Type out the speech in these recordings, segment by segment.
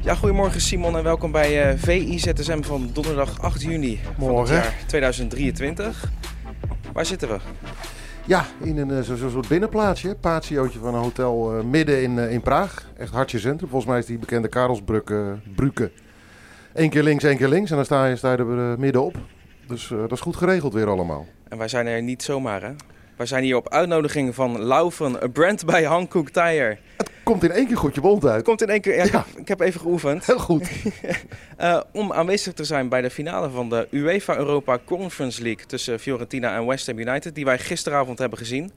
Ja, goedemorgen Simon en welkom bij uh, VIZSM van donderdag 8 juni Morgen. van het jaar 2023. Waar zitten we? Ja, in een zo'n zo soort binnenplaatsje. Patiootje van een hotel uh, midden in, in Praag. Echt hartje centrum. Volgens mij is die bekende Karelsbrücke. Brücke. Eén keer links, één keer links. En dan sta je, sta je er middenop. Dus dat is goed geregeld weer allemaal. En wij zijn er niet zomaar hè? Wij zijn hier op uitnodiging van Laufen, een brand bij Hankook Tire. Het komt in één keer goed je mond uit. Het komt in één keer, ja, ja. Ik, heb, even geoefend. Heel goed. uh, om aanwezig te zijn bij de finale van de UEFA Europa Conference League tussen Fiorentina en West Ham United, die wij gisteravond hebben gezien.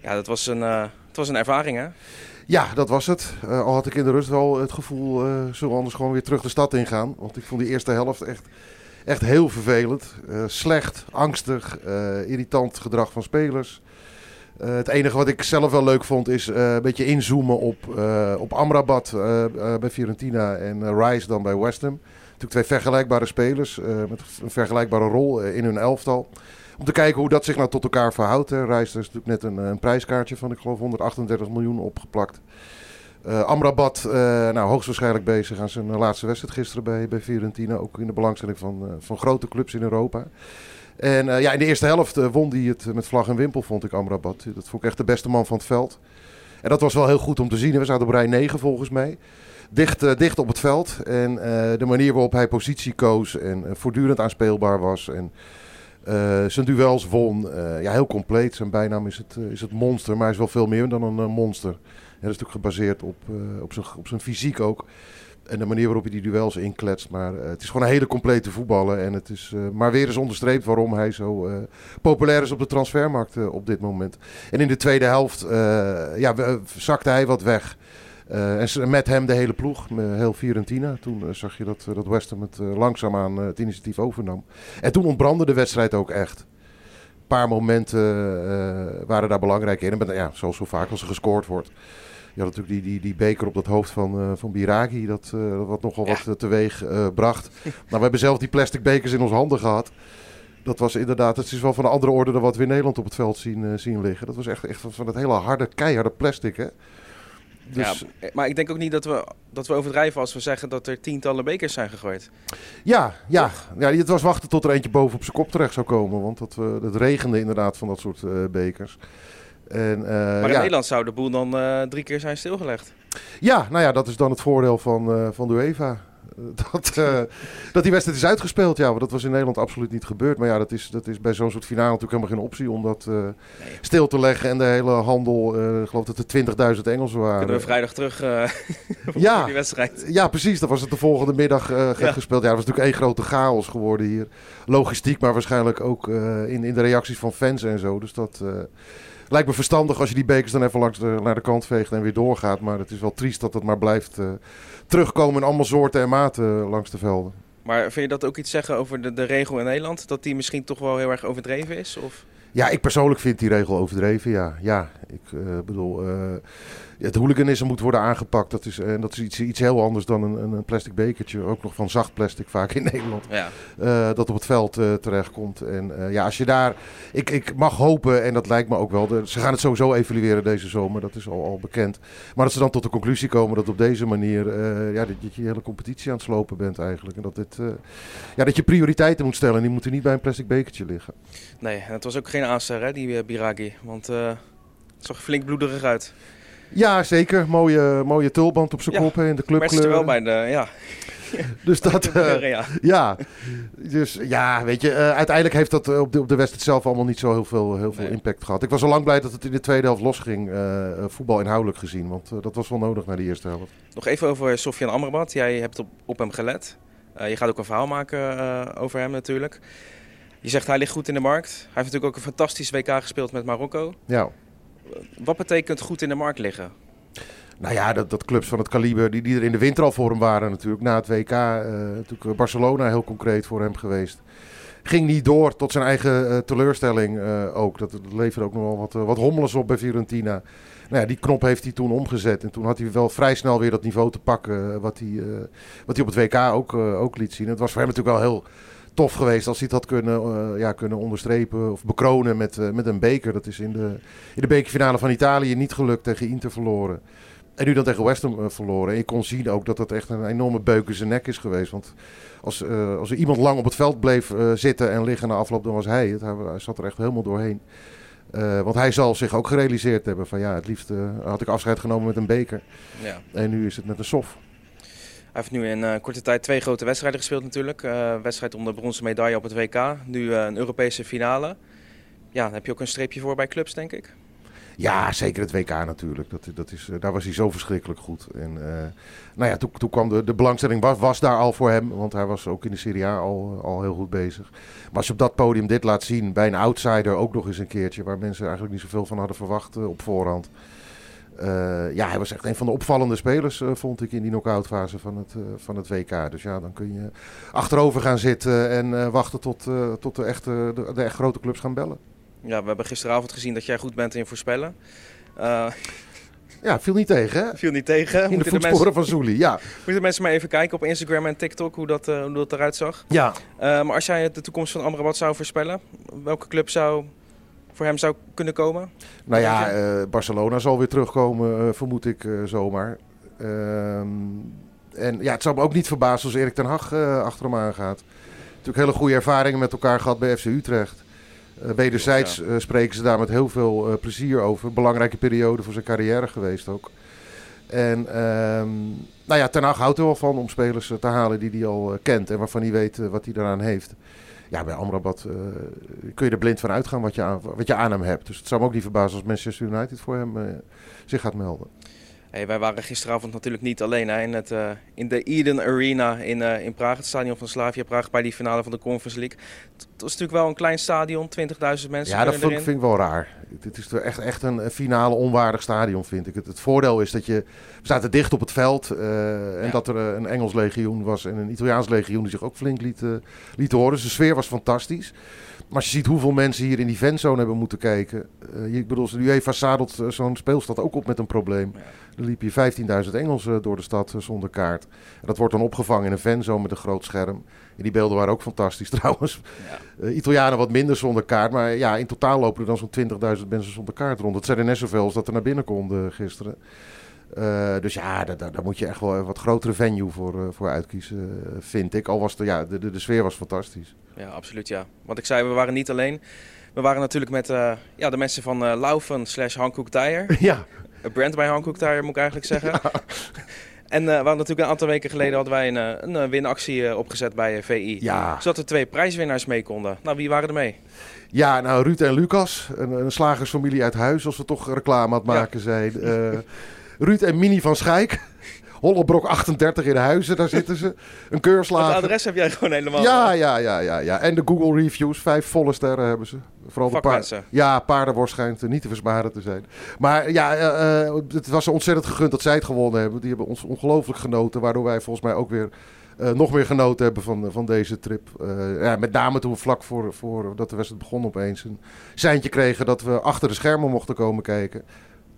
Ja, dat was een, uh, het was een ervaring hè? Ja, dat was het. Uh, al had ik in de rust wel het gevoel, zullen we anders gewoon weer terug de stad ingaan. Want ik vond die eerste helft echt Echt heel vervelend. Uh, slecht, angstig, uh, irritant gedrag van spelers. Uh, het enige wat ik zelf wel leuk vond is een beetje inzoomen op, op Amrabat bij Fiorentina en Rice dan bij West Ham. Natuurlijk twee vergelijkbare spelers met een vergelijkbare rol in hun elftal. Om te kijken hoe dat zich nou tot elkaar verhoudt. Rice is natuurlijk net een, een prijskaartje van ik geloof 138 miljoen opgeplakt. Uh, Amrabat, uh, nou, hoogstwaarschijnlijk bezig aan zijn laatste wedstrijd gisteren bij, bij Fiorentina. Ook in de belangstelling van, van grote clubs in Europa. En ja, in de eerste helft won hij het met vlag en wimpel, vond ik Amrabat. Dat vond ik echt de beste man van het veld. En dat was wel heel goed om te zien. We zaten op rij 9 volgens mij. Dicht, dicht op het veld. En de manier waarop hij positie koos en voortdurend aanspeelbaar was. En zijn duels won. ja, heel compleet. Zijn bijnaam is het, is het monster, maar hij is wel veel meer dan een monster dat is natuurlijk gebaseerd op, uh, op, zijn, op zijn fysiek ook. En de manier waarop hij die duels inkletst. Maar uh, het is gewoon een hele complete voetballer. En het is uh, maar weer eens onderstreept waarom hij zo populair is op de transfermarkt op dit moment. En in de tweede helft ja, zakte hij wat weg. en met hem de hele ploeg, heel Fiorentina. Toen zag je dat, dat West Ham het langzaamaan het initiatief overnam. En toen ontbrandde de wedstrijd ook echt. Een paar momenten waren daar belangrijk in. En ja, zoals zo vaak als er gescoord wordt. Je had natuurlijk die, die, die beker op dat hoofd van, uh, van Biragi, dat, uh, wat nogal ja. wat teweeg uh, bracht. nou, we hebben zelf die plastic bekers in onze handen gehad. Dat was inderdaad, het is wel van een andere orde dan wat we in Nederland op het veld zien, zien liggen. Dat was echt, echt van het hele harde, keiharde plastic, hè. Dus... Ja, maar ik denk ook niet dat we, dat we overdrijven als we zeggen dat er tientallen bekers zijn gegooid. Ja, ja. ja het was wachten tot er eentje boven op zijn kop terecht zou komen. Want dat, dat regende inderdaad van dat soort bekers. En, uh, maar in ja. Nederland zou de boel dan uh, drie keer zijn stilgelegd. Ja, nou ja, dat is dan het voordeel van, uh, van de UEFA. Dat, dat die wedstrijd is uitgespeeld, ja, want dat was in Nederland absoluut niet gebeurd. Maar ja, dat is, dat is bij zo'n soort finale natuurlijk helemaal geen optie om dat nee. stil te leggen. En de hele handel, ik geloof dat er 20.000 Engelsen waren. Kunnen we vrijdag terug ja, die wedstrijd. Ja, precies. Dat was het de volgende middag ja. gespeeld. Ja, dat was natuurlijk één grote chaos geworden hier. Logistiek, maar waarschijnlijk ook in, in de reacties van fans en zo. Dus dat lijkt me verstandig als je die bekers dan even langs de, naar de kant veegt en weer doorgaat. Maar het is wel triest dat het maar blijft uh, terugkomen in allemaal soorten en maten langs de velden. Maar vind je dat ook iets zeggen over de, de regel in Nederland? Dat die misschien toch wel heel erg overdreven is? Of? Ja, ik persoonlijk vind die regel overdreven, ja. Ja, ik uh, bedoel... Uh, het hooliganisme moet worden aangepakt. Dat is, en dat is iets, iets heel anders dan een, een plastic bekertje. Ook nog van zacht plastic vaak in Nederland. Ja. Uh, dat op het veld uh, terechtkomt. En uh, ja, als je daar... Ik, ik mag hopen, en dat lijkt me ook wel... De, ze gaan het sowieso evalueren deze zomer. Dat is al, al bekend. Maar dat ze dan tot de conclusie komen dat op deze manier... ja, dat, je hele competitie aan het slopen bent eigenlijk. En dat, dit, ja, dat je prioriteiten moet stellen. En die moeten niet bij een plastic bekertje liggen. Nee, en het was ook geen aanster, hè, die Biragi. Want het zag flink bloederig uit. Ja, zeker. Mooie, mooie tulband op zijn ja, kop in de club. er wel bij de, ja. Dus dat, uh, ja. ja. Dus ja, weet je, uh, uiteindelijk heeft dat op de, op de wedstrijd zelf allemaal niet zo heel veel, heel veel nee. impact gehad. Ik was al lang blij dat het in de tweede helft losging, uh, voetbal inhoudelijk gezien. Want dat was wel nodig naar de eerste helft. Nog even over Sofian Amrabat. Jij hebt op, op hem gelet. je gaat ook een verhaal maken over hem natuurlijk. Je zegt hij ligt goed in de markt. Hij heeft natuurlijk ook een fantastisch WK gespeeld met Marokko. Ja. Wat betekent goed in de markt liggen? Nou ja, dat, dat clubs van het kaliber die, die er in de winter al voor hem waren natuurlijk. Na het WK, uh, natuurlijk Barcelona heel concreet voor hem geweest. Ging niet door tot zijn eigen uh, teleurstelling ook. Dat, leverde ook nog wel wat, wat hommeles op bij Fiorentina. Nou ja, die knop heeft hij toen omgezet. En toen had hij wel vrij snel weer dat niveau te pakken wat hij, wat hij op het WK ook, ook liet zien. Het was voor hem natuurlijk wel heel tof geweest als hij het had kunnen, eh, ja, kunnen onderstrepen of bekronen met, eh, met een beker. Dat is in de, in de bekerfinale van Italië niet gelukt tegen Inter verloren. En nu dan tegen West Ham eh, verloren. En je kon zien ook dat dat echt een enorme beuk in zijn nek is geweest. Want als, als er iemand lang op het veld bleef zitten en liggen na afloop, dan was hij het. Hij, hij zat er echt helemaal doorheen. Want hij zal zich ook gerealiseerd hebben van ja, het liefst had ik afscheid genomen met een beker. Ja. En nu is het met een sof. Hij heeft nu in eh, korte tijd twee grote wedstrijden gespeeld natuurlijk. Eh, wedstrijd om de bronzen medaille op het WK. Nu eh, een Europese finale. Ja, dan heb je ook een streepje voor bij clubs, denk ik. Ja, zeker het WK natuurlijk. Dat, dat is, daar was hij zo verschrikkelijk goed. En nou ja, toen, toen kwam de, de belangstelling was, was daar al voor hem. Want hij was ook in de Serie A al, al heel goed bezig. Maar als je op dat podium dit laat zien, bij een outsider ook nog eens een keertje... waar mensen eigenlijk niet zoveel van hadden verwacht op voorhand... Eh, ja, hij was echt een van de opvallende spelers, eh, vond ik, in die knock-out fase van het, eh, van het WK. Dus ja, dan kun je achterover gaan zitten en wachten tot, tot de, echte, de, de echt grote clubs gaan bellen. Ja, we hebben gisteravond gezien dat jij goed bent in voorspellen. Ja, viel niet tegen, hè? viel niet tegen. In de Moeten de, voetsporen mensen, van Zouli, ja. moeten mensen maar even kijken op Instagram en TikTok hoe dat, hoe dat eruit zag. Ja, maar als jij de toekomst van Amrabat zou voorspellen, welke club zou voor hem zou kunnen komen? nou ja, eh, Barcelona zal weer terugkomen, eh, vermoed ik eh, zomaar. Ehm, en ja, het zou me ook niet verbazen als Erik ten Hag achter hem aangaat. Natuurlijk hele goede ervaringen met elkaar gehad bij FC Utrecht. Eh wederzijds spreken ze daar met heel veel plezier over. Belangrijke periode voor zijn carrière geweest ook. En ehm, nou ja, Ten Hag houdt er wel van om spelers te halen die hij al kent en waarvan hij weet wat hij eraan heeft. Ja, bij Amrabat eh, kun je er blind van uitgaan wat je, aan, wat je aan hem hebt. Dus het zou me ook niet verbazen als Manchester United voor hem eh, zich gaat melden. Hey, wij waren gisteravond natuurlijk niet alleen hè, in, het, eh, in de Eden Arena in, eh, in Praag, het stadion van Slavia Praag, bij die finale van de Conference League. Het was natuurlijk wel een klein stadion, 20.000 mensen ja, dat vind, vind ik wel raar. Dit is echt, echt een finale onwaardig stadion, vind ik. Het, het voordeel is dat je we staat er dicht op het veld. eh, en Ja. dat er een Engels legioen was en een Italiaans legioen die zich ook flink liet, liet horen. Dus de sfeer was fantastisch. Maar als je ziet hoeveel mensen hier in die fanzone hebben moeten kijken. ik bedoel, de UEFA zadelt zo'n speelstad ook op met een probleem. Ja. Liep hier 15.000 Engelsen door de stad eh, zonder kaart. En dat wordt dan opgevangen in een fanzone met een groot scherm. En die beelden waren ook fantastisch trouwens. Ja. Eh, Italianen wat minder zonder kaart. Maar ja, in totaal lopen er dan zo'n 20.000 mensen zonder kaart rond. Dat zijn er net zoveel als dat er naar binnen konden gisteren. Eh, dus ja, daar, moet je echt wel een wat grotere venue voor, voor uitkiezen, vind ik. Al was de, ja, de, de, de sfeer was fantastisch. Ja, absoluut ja. Want ik zei, we waren niet alleen. We waren natuurlijk met ja, de mensen van Laufen slash Hankook Tire. ja, brand bij Hankook Tire moet ik eigenlijk zeggen. En eh, we hadden natuurlijk een aantal weken geleden hadden wij een, eh, een eh, winactie opgezet bij VI. ja. Zodat er twee prijswinnaars mee konden. Nou, wie waren er mee? ja, nou Ruud en Lucas, een, een slagersfamilie uit huis, als we toch reclame aan het maken zijn. Eh, Ruud en Mini van Schijk. Hollebrok 38 in Huizen, daar zitten ze. Een keurslager. adres heb jij gewoon helemaal. Ja, ja, ja, ja, ja. En de Google reviews, vijf volle sterren hebben ze. Vooral de paard. Vakmensen. Ja, paardenworst schijnt niet te versmaren te zijn. Maar ja, eh, eh, het was ze ontzettend gegund dat zij het gewonnen hebben. Die hebben ons ongelooflijk genoten, waardoor wij volgens mij ook weer eh, nog meer genoten hebben van, van deze trip. Ja, met name toen we vlak voor, voor dat de wedstrijd begon opeens een seintje kregen dat we achter de schermen mochten komen kijken.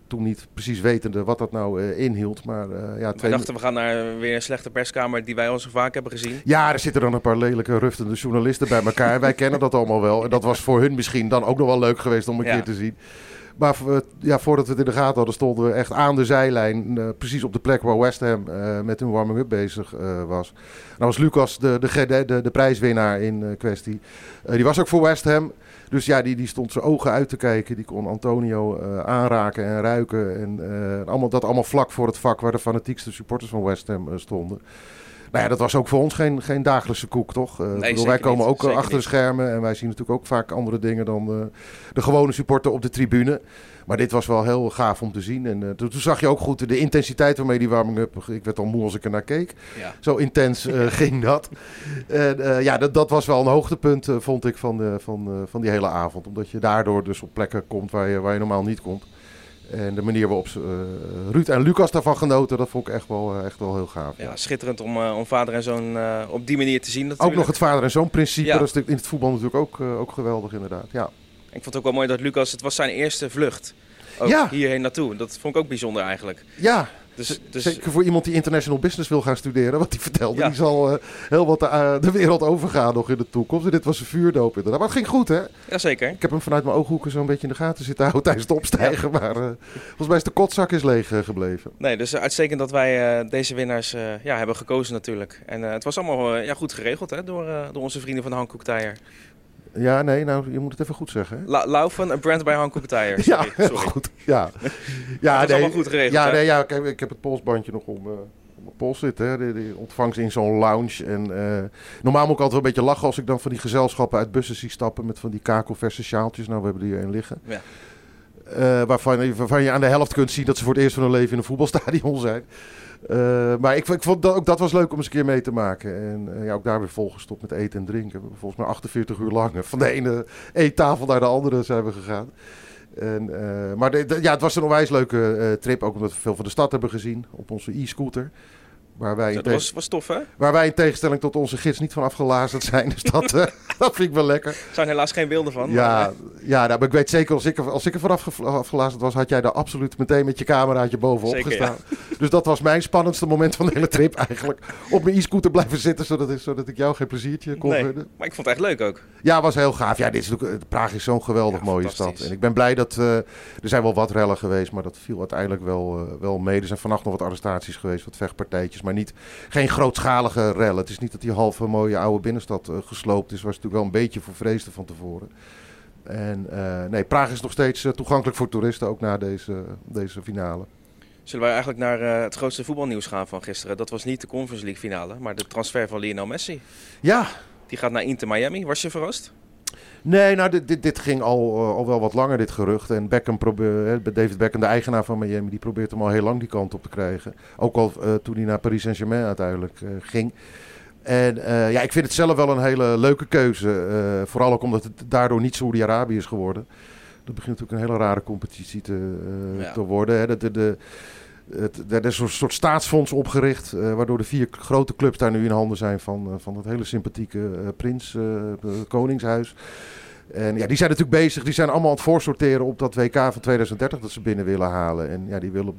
Toen niet precies wetende wat dat nou eh, inhield. Maar eh, ja, twee, dachten, we gaan naar weer een slechte perskamer die wij al zo vaak hebben gezien. ja, er zitten dan een paar lelijke, ruftende journalisten bij elkaar. Wij kennen dat allemaal wel. En dat was voor hun misschien dan ook nog wel leuk geweest om een Ja. keer te zien. Maar voor- ja, voordat we het in de gaten hadden, stonden we echt aan de zijlijn. eh, precies op de plek waar West Ham eh, met hun warming-up bezig eh, was. Nou was Lucas de, de, de, de, prijswinnaar in eh, kwestie. Eh, die was ook voor West Ham. Dus ja, die, die stond zijn ogen uit te kijken. Die kon Antonio eh, aanraken en ruiken. En eh, allemaal, dat allemaal vlak voor het vak waar de fanatiekste supporters van West Ham eh, stonden. Nou ja, dat was ook voor ons geen, geen dagelijkse koek, toch? Eh, bedoel, wij komen niet. ook achter de schermen en wij zien natuurlijk ook vaak andere dingen dan eh, de gewone supporter op de tribune. Maar dit was wel heel gaaf om te zien. En eh, toen, toen zag je ook goed de intensiteit waarmee die warming-up... Ik werd al moe als ik er naar keek. Ja. Zo intens ging dat. En ja, dat, dat was wel een hoogtepunt, vond ik, van, de, van, van die hele avond. Omdat je daardoor dus op plekken komt waar je, waar je normaal niet komt. En de manier waarop ze, eh, Ruud en Lucas daarvan genoten, dat vond ik echt wel, eh, echt wel heel gaaf. Ja, schitterend om, eh, om vader en zoon op die manier te zien Ook natuurlijk. nog het vader en zoon principe, Ja. dat is in het voetbal natuurlijk ook, ook geweldig inderdaad. Ja. Ik vond het ook wel mooi dat Lucas, het was zijn eerste vlucht. Ook Ja. hierheen naartoe. Dat vond ik ook bijzonder eigenlijk. Ja, Dus, dus, Zeker voor iemand die international business wil gaan studeren, wat hij vertelde. Ja. Die zal eh, heel wat de, de wereld overgaan nog in de toekomst. En dit was een vuurdoop inderdaad. Maar het ging goed hè. Jazeker. Ik heb hem vanuit mijn ooghoeken zo'n beetje in de gaten zitten houden tijdens het opstijgen. Maar eh, volgens mij is de kotzak is leeg eh, gebleven. Nee, dus uitstekend dat wij eh, deze winnaars eh, ja, hebben gekozen natuurlijk. En eh, het was allemaal eh, ja, goed geregeld hè, door, eh, door onze vrienden van de Hankook Tire. Ja, nee, nou, je moet het even goed zeggen. La Laufen, een brand bij. Ja, Sorry, sorry. goed. Ja, Ja, ja dat is allemaal goed geregeld. Ja, hè? nee, ja ik, heb, ik heb het polsbandje nog om, eh, om mijn pols zitten. Hè. Die, die ontvangst in zo'n lounge. En, eh, normaal moet ik altijd wel een beetje lachen als ik dan van die gezelschappen uit bussen zie stappen met van die kakelverse sjaaltjes. Nou, we hebben er hier een liggen. Ja. Eh, waarvan, je aan de helft kunt zien dat ze voor het eerst van hun leven in een voetbalstadion zijn. Eh, maar ik, ik vond dat, ook dat was leuk om eens een keer mee te maken. En eh, ja, ook daar weer volgestopt met eten en drinken. Volgens mij 48 uur lang van de ene eettafel naar de andere zijn we gegaan. En, maar ja, het was een onwijs leuke trip. Ook omdat we veel van de stad hebben gezien op onze e-scooter. Waar wij, Dat was, was tof hè? waar wij in tegenstelling tot onze gids niet van afgelazerd zijn. Dus dat, eh, dat vind ik wel lekker. Er zijn helaas geen beelden van. Ja, maar, eh, ja nou, maar ik weet zeker, als ik, er- als ik er vanaf ge- afgelazerd was, had jij daar absoluut meteen met je cameraatje bovenop Zeker, gestaan. Dus dat was mijn spannendste moment van de hele trip eigenlijk. Op mijn e-scooter blijven zitten, zodat, ik- zodat ik jou geen pleziertje kon nee, maar ik vond het echt leuk ook. Ja, was heel gaaf. Ja, dit is Praag is zo'n geweldig Ja, mooie stad. En ik ben blij dat eh, er zijn wel wat rellen geweest, maar dat viel uiteindelijk wel, wel mee. Er zijn vannacht nog wat arrestaties geweest, wat vechtpartijtjes, maar niet, geen grootschalige rellen. Het is niet dat die halve mooie oude binnenstad eh, gesloopt is, waar ze natuurlijk wel een beetje voor vreesden van tevoren. En eh, nee, Praag is nog steeds eh, toegankelijk voor toeristen, ook na deze, deze finale. Zullen wij eigenlijk naar het grootste voetbalnieuws gaan van gisteren? Dat was niet de Conference League finale, maar de transfer van Lionel Messi. Ja, Die gaat naar Inter Miami. Was je verrast? Nee, nou, dit, dit, dit ging al, eh, al wel wat langer, dit gerucht. En Beckham probeer, eh, David Beckham, de eigenaar van Miami, die probeert hem al heel lang die kant op te krijgen. Ook al eh, toen hij naar Paris Saint-Germain uiteindelijk eh, ging. En ja, ik vind het zelf wel een hele leuke keuze. vooral ook omdat het daardoor niet Saoedi-Arabië is geworden. Dat begint natuurlijk een hele rare competitie te, Ja. te worden. Hè. De, de, de, het, er is een soort staatsfonds opgericht, eh, waardoor de vier grote clubs daar nu in handen zijn van, eh, van het hele sympathieke eh, prins, koningshuis. En ja, die zijn natuurlijk bezig, die zijn allemaal aan het voorsorteren op dat WK van 2030 dat ze binnen willen halen. En ja, die, willen,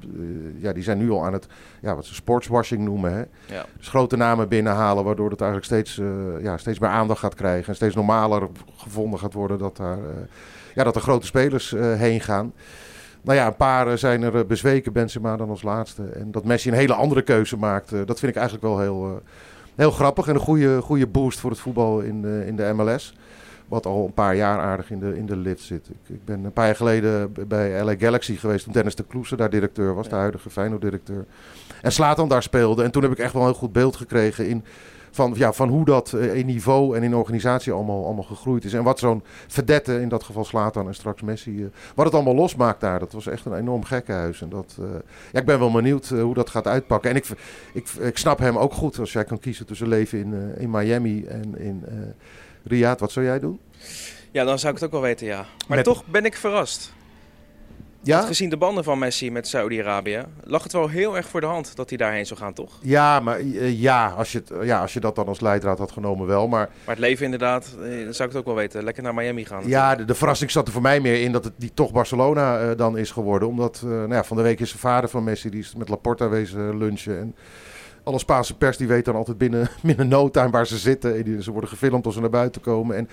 ja, die zijn nu al aan het, ja, wat ze sportswashing noemen. Hè? Ja. Dus grote namen binnenhalen, waardoor het eigenlijk steeds, ja, steeds meer aandacht gaat krijgen. En steeds normaler gevonden gaat worden dat, daar, ja, dat er grote spelers heen gaan. Nou ja, een paar eh, zijn er eh, bezweken, Benzema dan als laatste. En dat Messi een hele andere keuze maakt, eh, dat vind ik eigenlijk wel heel, heel grappig. En een goede, goede boost voor het voetbal in de, in de MLS. Wat al een paar jaar aardig in de, in de lift zit. Ik, ik ben een paar jaar geleden bij LA Galaxy geweest toen Dennis de Kloese daar directeur was. De huidige Feyenoord-directeur. En Slatan daar speelde. En toen heb ik echt wel een heel goed beeld gekregen in, van, ja, van hoe dat eh, in niveau en in organisatie allemaal, allemaal gegroeid is. En wat zo'n verdette, in dat geval Slatan en straks Messi, eh, wat het allemaal losmaakt daar. Dat was echt een enorm gekkenhuis. En dat, eh, ja, ik ben wel benieuwd hoe dat gaat uitpakken. En ik, ik, ik snap hem ook goed als jij kan kiezen tussen leven in, eh, in Miami en in eh Riyadh. Wat zou jij doen? Ja, dan zou ik het ook wel weten, ja. Maar Met- toch ben ik verrast. Ja? Gezien de banden van Messi met Saudi-Arabië, lag het wel heel erg voor de hand dat hij daarheen zou gaan, toch? Ja, maar eh, ja, als je, ja, als je dat dan als leidraad had genomen wel. Maar Maar het leven inderdaad, eh, dan zou ik het ook wel weten. Lekker naar Miami gaan. ja, de, de verrassing zat er voor mij meer in dat het die toch Barcelona eh, dan is geworden. Omdat eh, nou ja, van de week is de vader van Messi, die is met Laporta wezen lunchen. En alle Spaanse pers die weet dan altijd binnen, binnen no time waar ze zitten. En die, ze worden gefilmd als ze naar buiten komen. En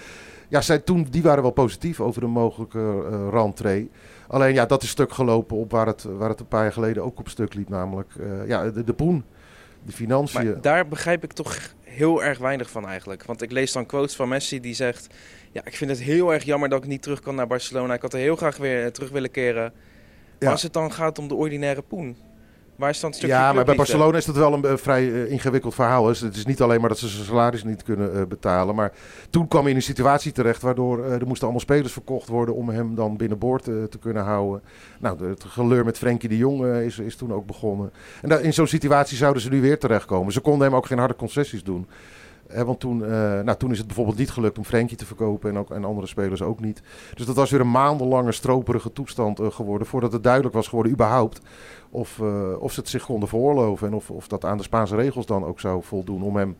ja, zij, toen, die waren wel positief over de mogelijke uh, rentree. Alleen ja, dat is stuk gelopen op waar het, waar het een paar jaar geleden ook op stuk liep. Namelijk uh, ja, de, de poen, de financiën. Maar daar begrijp ik toch heel erg weinig van eigenlijk. Want ik lees dan quotes van Messi die zegt... Ja, ik vind het heel erg jammer dat ik niet terug kan naar Barcelona. Ik had er heel graag weer terug willen keren. Maar Ja. als het dan gaat om de ordinaire poen... Waar is dan het stukje Ja, maar bij? Barcelona is dat wel een eh, vrij eh, ingewikkeld verhaal. Dus het is niet alleen maar dat ze zijn salaris niet kunnen eh, betalen. Maar toen kwam hij in een situatie terecht waardoor er moesten allemaal spelers verkocht worden om hem dan binnenboord te kunnen houden. Nou, de- het geleur met Frenkie de Jong is, is toen ook begonnen. En da- in zo'n situatie zouden ze nu weer terechtkomen. Ze konden hem ook geen harde concessies doen. Want toen, eh, nou, toen is het bijvoorbeeld niet gelukt om Frenkie te verkopen en, ook, en andere spelers ook niet. Dus dat was weer een maandenlange stroperige toestand eh, geworden voordat het duidelijk was geworden überhaupt of, eh, of ze het zich konden veroorloven en of, of dat aan de Spaanse regels dan ook zou voldoen om hem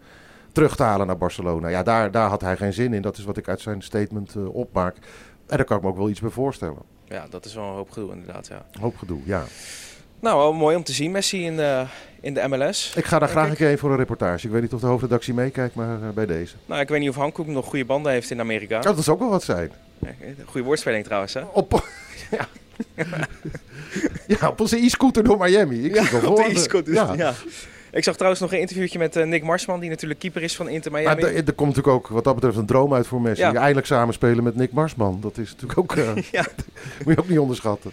terug te halen naar Barcelona. Ja, daar, daar had hij geen zin in. Dat is wat ik uit zijn statement opmaak. En daar kan ik me ook wel iets bij voorstellen. Ja, dat is wel een hoop gedoe inderdaad, ja. Hoop gedoe, ja. Nou, wel mooi om te zien, Messi in de, in de MLS. Ik ga daar graag ik. een keer heen voor een reportage. Ik weet niet of de hoofdredactie meekijkt, maar eh, bij deze. Nou, ik weet niet of Hankook nog goede banden heeft in Amerika. Oh, dat is ook wel wat zijn. Goede woordspeling trouwens, hè? Op, ja. ja, op onze e-scooter door Miami. Ik zie het wel op de dus- Ja. ja. Ik zag trouwens nog een interviewtje met eh, Nick Marsman, die natuurlijk keeper is van Inter Miami. Maar er komt natuurlijk ook wat dat betreft een droom uit voor Messi. Ja. Eindelijk samenspelen met Nick Marsman. Dat is natuurlijk ook, eh, Ja. moet je ook niet onderschatten.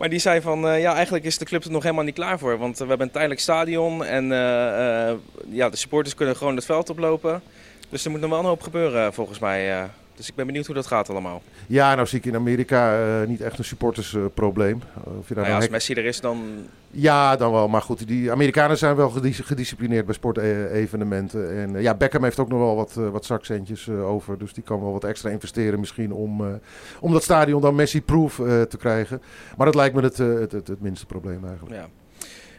Maar die zei van, eh, ja, eigenlijk is de club er nog helemaal niet klaar voor. Want eh, we hebben een tijdelijk stadion en eh, ja, de supporters kunnen gewoon het veld oplopen. Dus er moet nog wel een hoop gebeuren volgens mij. Dus ik ben benieuwd hoe dat gaat allemaal. Ja, nou zie ik in Amerika eh, niet echt een supportersprobleem. of je daar Nou ja, als hek- Messi er is, dan... Ja, dan wel. Maar goed, die Amerikanen zijn wel gedis- gedisciplineerd bij sportevenementen. En eh, ja, Beckham heeft ook nog wel wat, wat zakcentjes over. Dus die kan wel wat extra investeren misschien om, om dat stadion dan Messi-proof te krijgen. Maar dat lijkt me het, het, het, het minste probleem eigenlijk. Ja.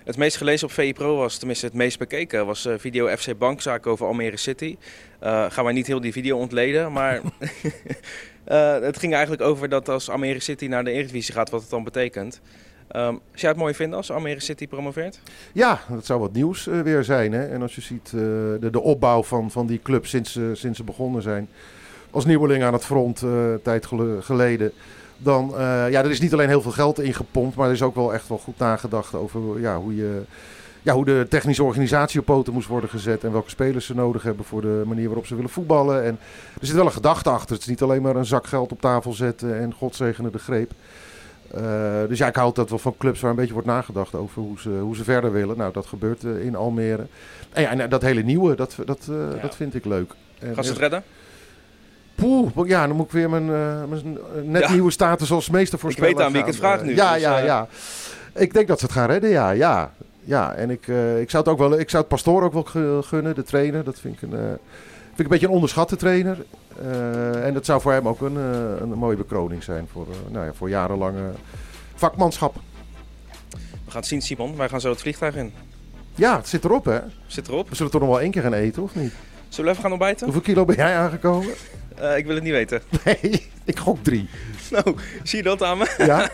Het meest gelezen op VI Pro was, tenminste het meest bekeken, was eh, video FC Bankzaak over Almere City. Eh gaan wij niet heel die video ontleden, maar eh, het ging eigenlijk over dat als Almere City naar de Eredivisie gaat, wat het dan betekent. Ehm zou jij het mooi vinden als Almere City promoveert? Ja, dat zou wat nieuws weer zijn. Hè? En als je ziet de, de opbouw van, van die club sinds, ze- sinds ze begonnen zijn. Als nieuweling aan het front, tijd gele- geleden. Dan, eh, ja, er is niet alleen heel veel geld ingepompt, maar er is ook wel echt wel goed nagedacht over ja, hoe, je, ja, hoe de technische organisatie op poten moest worden gezet. En welke spelers ze nodig hebben voor de manier waarop ze willen voetballen. En er zit wel een gedachte achter. Het is niet alleen maar een zak geld op tafel zetten en godzegende de greep. Eh, dus ja, ik houd dat wel van clubs waar een beetje wordt nagedacht over hoe ze, hoe ze verder willen. Nou, dat gebeurt eh, in Almere. En ja, en dat hele nieuwe, dat, dat, Ja. dat vind ik leuk. En, Gaan ze het redden? Poeh, ja, dan moet ik weer mijn, eh, mijn eh, net Ja. nieuwe status als meester Ik voorspellen. weet aan wie ik het vraag Eh, nu, Ja, dus, ja, ja. Ik denk dat ze het gaan redden, ja. Ja, ja. en ik, ik zou het ook wel, ik zou het Pastoor ook wel gu- gunnen, de trainer. Dat vind ik een, vind ik een beetje een onderschatte trainer. En dat zou voor hem ook een, een mooie bekroning zijn voor, nou ja, voor jarenlange vakmanschap. We gaan het zien, Simon. Wij gaan zo het vliegtuig in. Ja, het zit erop, hè? Zit erop. We zullen toch nog wel één keer gaan eten, of niet? Zullen we even gaan ontbijten? Hoeveel kilo ben jij aangekomen? Eh, ik wil het niet weten. Nee, ik gok drie. Nou, zie je dat aan me? Ja,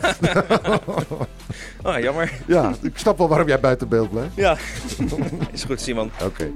Ah, jammer. ja, ik snap wel waarom jij buiten beeld blijft. Ja, is goed, Simon. Oké.